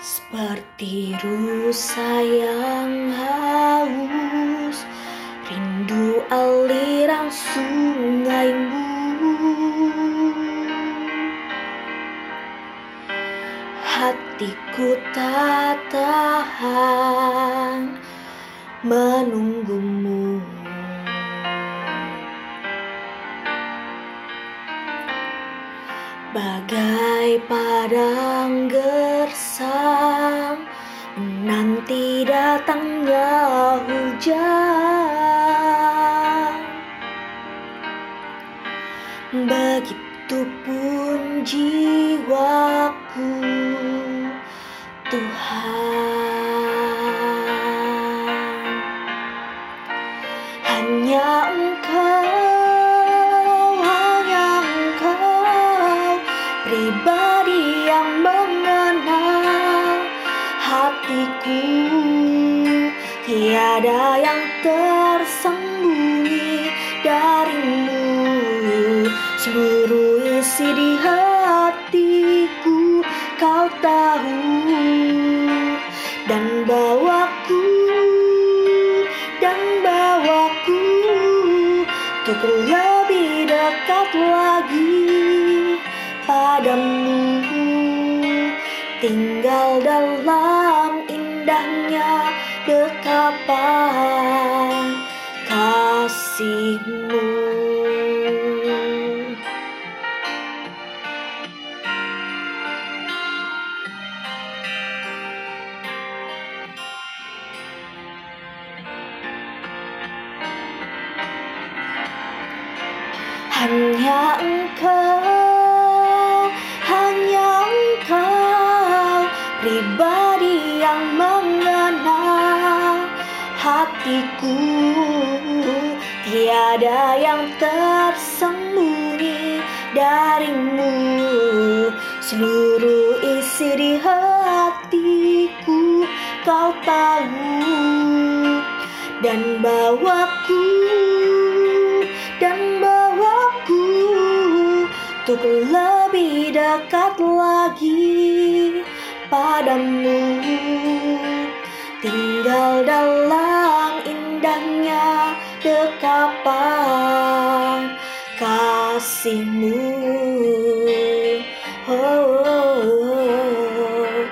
Seperti rusa yang haus Rindu aliran sungaimu Hatiku tak tahan menunggumu Bagai padang gersang Menanti datangnya hujan. Begitupun jiwaku Tuhan tersembunyi darimu. Seluruh isi di hatiku kau tahu Dan bawaku, dan bawaku Untuk lebih dekat lagi padamu. Tinggal dalam indahnya dekapan kasihmu Hanya engkau pribadi yang mengenal hatiku Tiada yang tersembunyi darimu. Seluruh isi di hatiku kau tahu. Dan bawaku, dan bawaku Untuk lebih dekat lagi padamu dekapan kasihmu oh, oh, oh.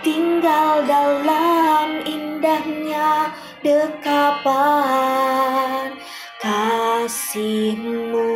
Tinggal dalam indahnya dekapan kasihmu